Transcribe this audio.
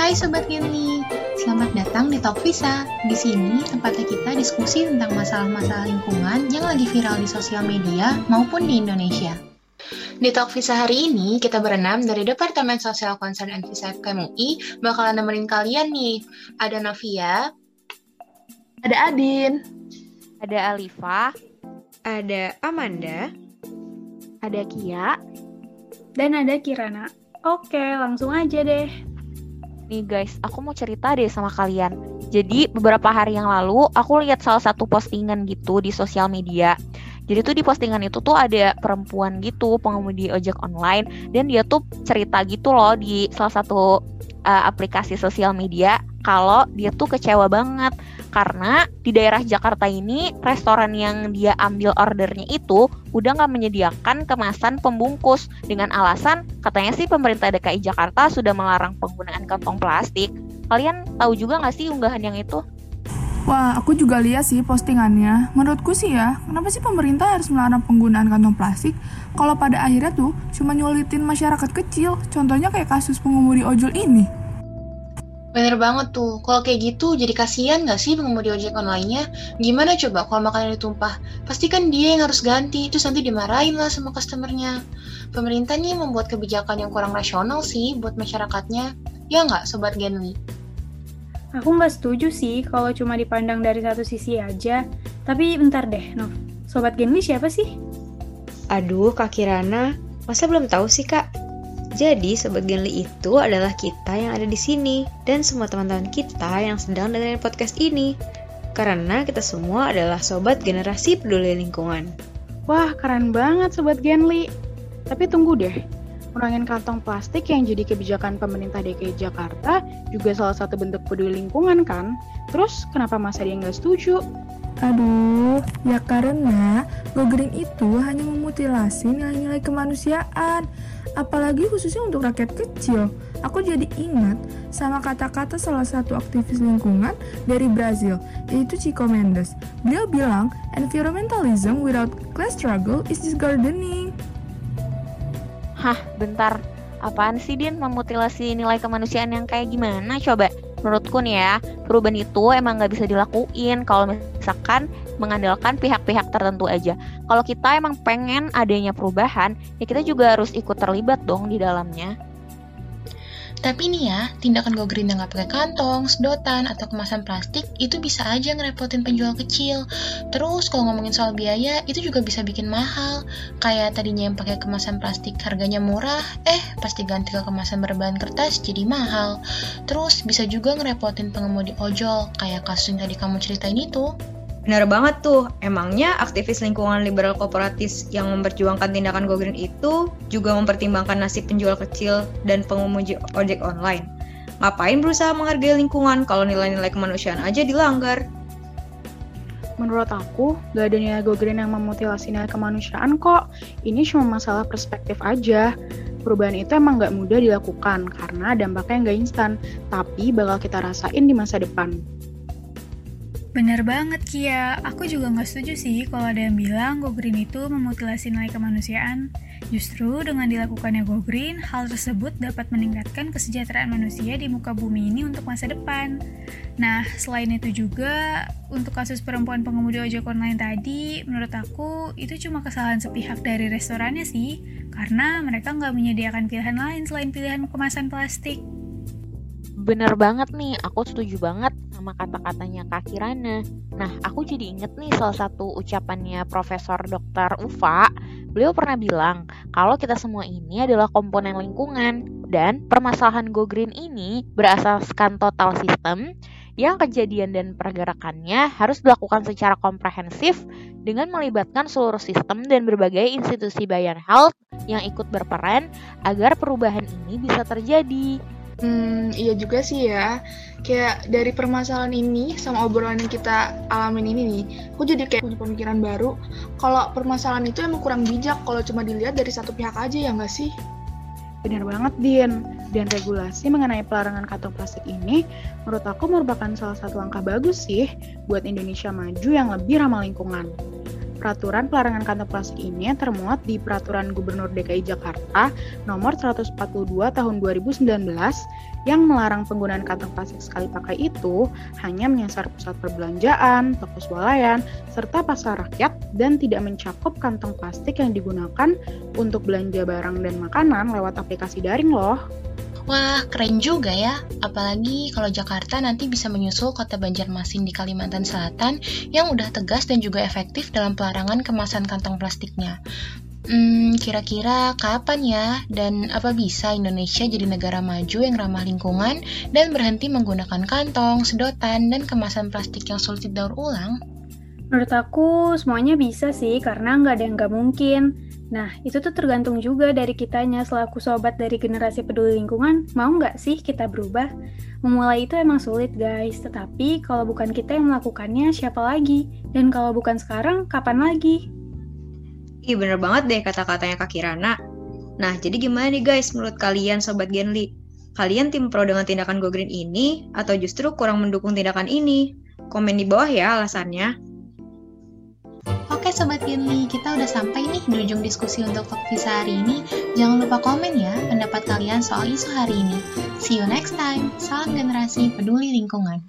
Hai Sobat Genli, selamat datang di Talk Visa. Di sini tempatnya kita diskusi tentang masalah-masalah lingkungan yang lagi viral di sosial media maupun di Indonesia. Di Talk Visa hari ini, kita berenam dari Departemen Sosial Concern and Visa FKMUI bakalan nemenin kalian nih. Ada Novia, ada Adin, ada Alifa, ada Amanda, ada Kia, dan ada Kirana. Oke, langsung aja deh. Nih guys, aku mau cerita deh sama kalian. Jadi beberapa hari yang lalu aku lihat salah satu postingan gitu di sosial media. Jadi tuh di postingan itu tuh ada perempuan gitu pengemudi ojek online dan dia tuh cerita gitu loh di salah satu uh, aplikasi sosial media kalau dia tuh kecewa banget karena di daerah Jakarta ini restoran yang dia ambil ordernya itu udah nggak menyediakan kemasan pembungkus dengan alasan katanya sih pemerintah DKI Jakarta sudah melarang penggunaan kantong plastik. Kalian tahu juga nggak sih unggahan yang itu? Wah, aku juga lihat sih postingannya. Menurutku sih ya, kenapa sih pemerintah harus melarang penggunaan kantong plastik? Kalau pada akhirnya tuh cuma nyulitin masyarakat kecil, contohnya kayak kasus pengemudi ojol ini. Bener banget tuh, kalau kayak gitu jadi kasihan gak sih pengemudi ojek online-nya? Gimana coba kalau makanan ditumpah? Pasti kan dia yang harus ganti, terus nanti dimarahin lah sama customernya. Pemerintah nih membuat kebijakan yang kurang rasional sih buat masyarakatnya. Ya nggak, Sobat Genly? Aku nggak setuju sih kalau cuma dipandang dari satu sisi aja. Tapi bentar deh, Nov. Sobat Genly siapa sih? Aduh, Kak Kirana, masa belum tahu sih, Kak? Jadi, Sobat Genly itu adalah kita yang ada di sini dan semua teman-teman kita yang sedang dengerin podcast ini. Karena kita semua adalah sobat generasi peduli lingkungan. Wah, keren banget Sobat Genly. Tapi tunggu deh, Kurangin kantong plastik yang jadi kebijakan pemerintah DKI Jakarta juga salah satu bentuk peduli lingkungan kan? Terus kenapa masa dia nggak setuju? Aduh, ya karena Go Green itu hanya memutilasi nilai-nilai kemanusiaan apalagi khususnya untuk rakyat kecil. Aku jadi ingat sama kata-kata salah satu aktivis lingkungan dari Brazil, yaitu Chico Mendes. Beliau bilang, environmentalism without class struggle is just gardening. Hah, bentar. Apaan sih, Din? Memutilasi nilai kemanusiaan yang kayak gimana? Coba, menurutku nih ya, perubahan itu emang nggak bisa dilakuin kalau misalkan mengandalkan pihak-pihak tertentu aja. Kalau kita emang pengen adanya perubahan, ya kita juga harus ikut terlibat dong di dalamnya. Tapi nih ya, tindakan go green yang nggak pakai kantong, sedotan, atau kemasan plastik itu bisa aja ngerepotin penjual kecil. Terus kalau ngomongin soal biaya, itu juga bisa bikin mahal. Kayak tadinya yang pakai kemasan plastik harganya murah, eh pasti ganti ke kemasan berbahan kertas jadi mahal. Terus bisa juga ngerepotin pengemudi ojol, kayak kasus yang tadi kamu ceritain itu. Benar banget tuh, emangnya aktivis lingkungan liberal kooperatis yang memperjuangkan tindakan go green itu juga mempertimbangkan nasib penjual kecil dan pengemudi ojek online. Ngapain berusaha menghargai lingkungan kalau nilai-nilai kemanusiaan aja dilanggar? Menurut aku, gak ada nilai go green yang memutilasi nilai kemanusiaan kok. Ini cuma masalah perspektif aja. Perubahan itu emang gak mudah dilakukan karena dampaknya nggak instan, tapi bakal kita rasain di masa depan. Bener banget Kia, aku juga nggak setuju sih kalau ada yang bilang Go Green itu memutilasi nilai kemanusiaan. Justru dengan dilakukannya Go Green, hal tersebut dapat meningkatkan kesejahteraan manusia di muka bumi ini untuk masa depan. Nah, selain itu juga, untuk kasus perempuan pengemudi ojek online tadi, menurut aku itu cuma kesalahan sepihak dari restorannya sih, karena mereka nggak menyediakan pilihan lain selain pilihan kemasan plastik. Bener banget nih, aku setuju banget sama kata-katanya Kak Kirana. Nah, aku jadi inget nih salah satu ucapannya Profesor Dr. Ufa. Beliau pernah bilang kalau kita semua ini adalah komponen lingkungan dan permasalahan Go Green ini berasaskan total sistem yang kejadian dan pergerakannya harus dilakukan secara komprehensif dengan melibatkan seluruh sistem dan berbagai institusi Bayan Health yang ikut berperan agar perubahan ini bisa terjadi. Hmm, iya juga sih ya. Kayak dari permasalahan ini sama obrolan yang kita alamin ini nih, aku jadi kayak punya pemikiran baru. Kalau permasalahan itu emang kurang bijak kalau cuma dilihat dari satu pihak aja ya nggak sih? Benar banget, Din. Dan regulasi mengenai pelarangan kantong plastik ini, menurut aku merupakan salah satu langkah bagus sih buat Indonesia maju yang lebih ramah lingkungan. Peraturan pelarangan kantong plastik ini termuat di Peraturan Gubernur DKI Jakarta nomor 142 tahun 2019 yang melarang penggunaan kantong plastik sekali pakai itu hanya menyasar pusat perbelanjaan, toko swalayan, serta pasar rakyat dan tidak mencakup kantong plastik yang digunakan untuk belanja barang dan makanan lewat aplikasi daring loh. Wah, keren juga ya. Apalagi kalau Jakarta nanti bisa menyusul kota Banjarmasin di Kalimantan Selatan yang udah tegas dan juga efektif dalam pelarangan kemasan kantong plastiknya. Hmm, kira-kira kapan ya dan apa bisa Indonesia jadi negara maju yang ramah lingkungan dan berhenti menggunakan kantong, sedotan, dan kemasan plastik yang sulit didaur ulang? Menurut aku semuanya bisa sih karena nggak ada yang nggak mungkin. Nah, itu tuh tergantung juga dari kitanya selaku sobat dari generasi peduli lingkungan, mau nggak sih kita berubah? Memulai itu emang sulit guys, tetapi kalau bukan kita yang melakukannya, siapa lagi? Dan kalau bukan sekarang, kapan lagi? Ih, bener banget deh kata-katanya Kak Kirana. Nah, jadi gimana nih guys menurut kalian Sobat Genli? Kalian tim pro dengan tindakan Go Green ini, atau justru kurang mendukung tindakan ini? Komen di bawah ya alasannya. Oke Sobat Genli, kita udah sampai nih di ujung diskusi untuk Talk Visa hari ini. Jangan lupa komen ya pendapat kalian soal isu hari ini. See you next time. Salam generasi peduli lingkungan.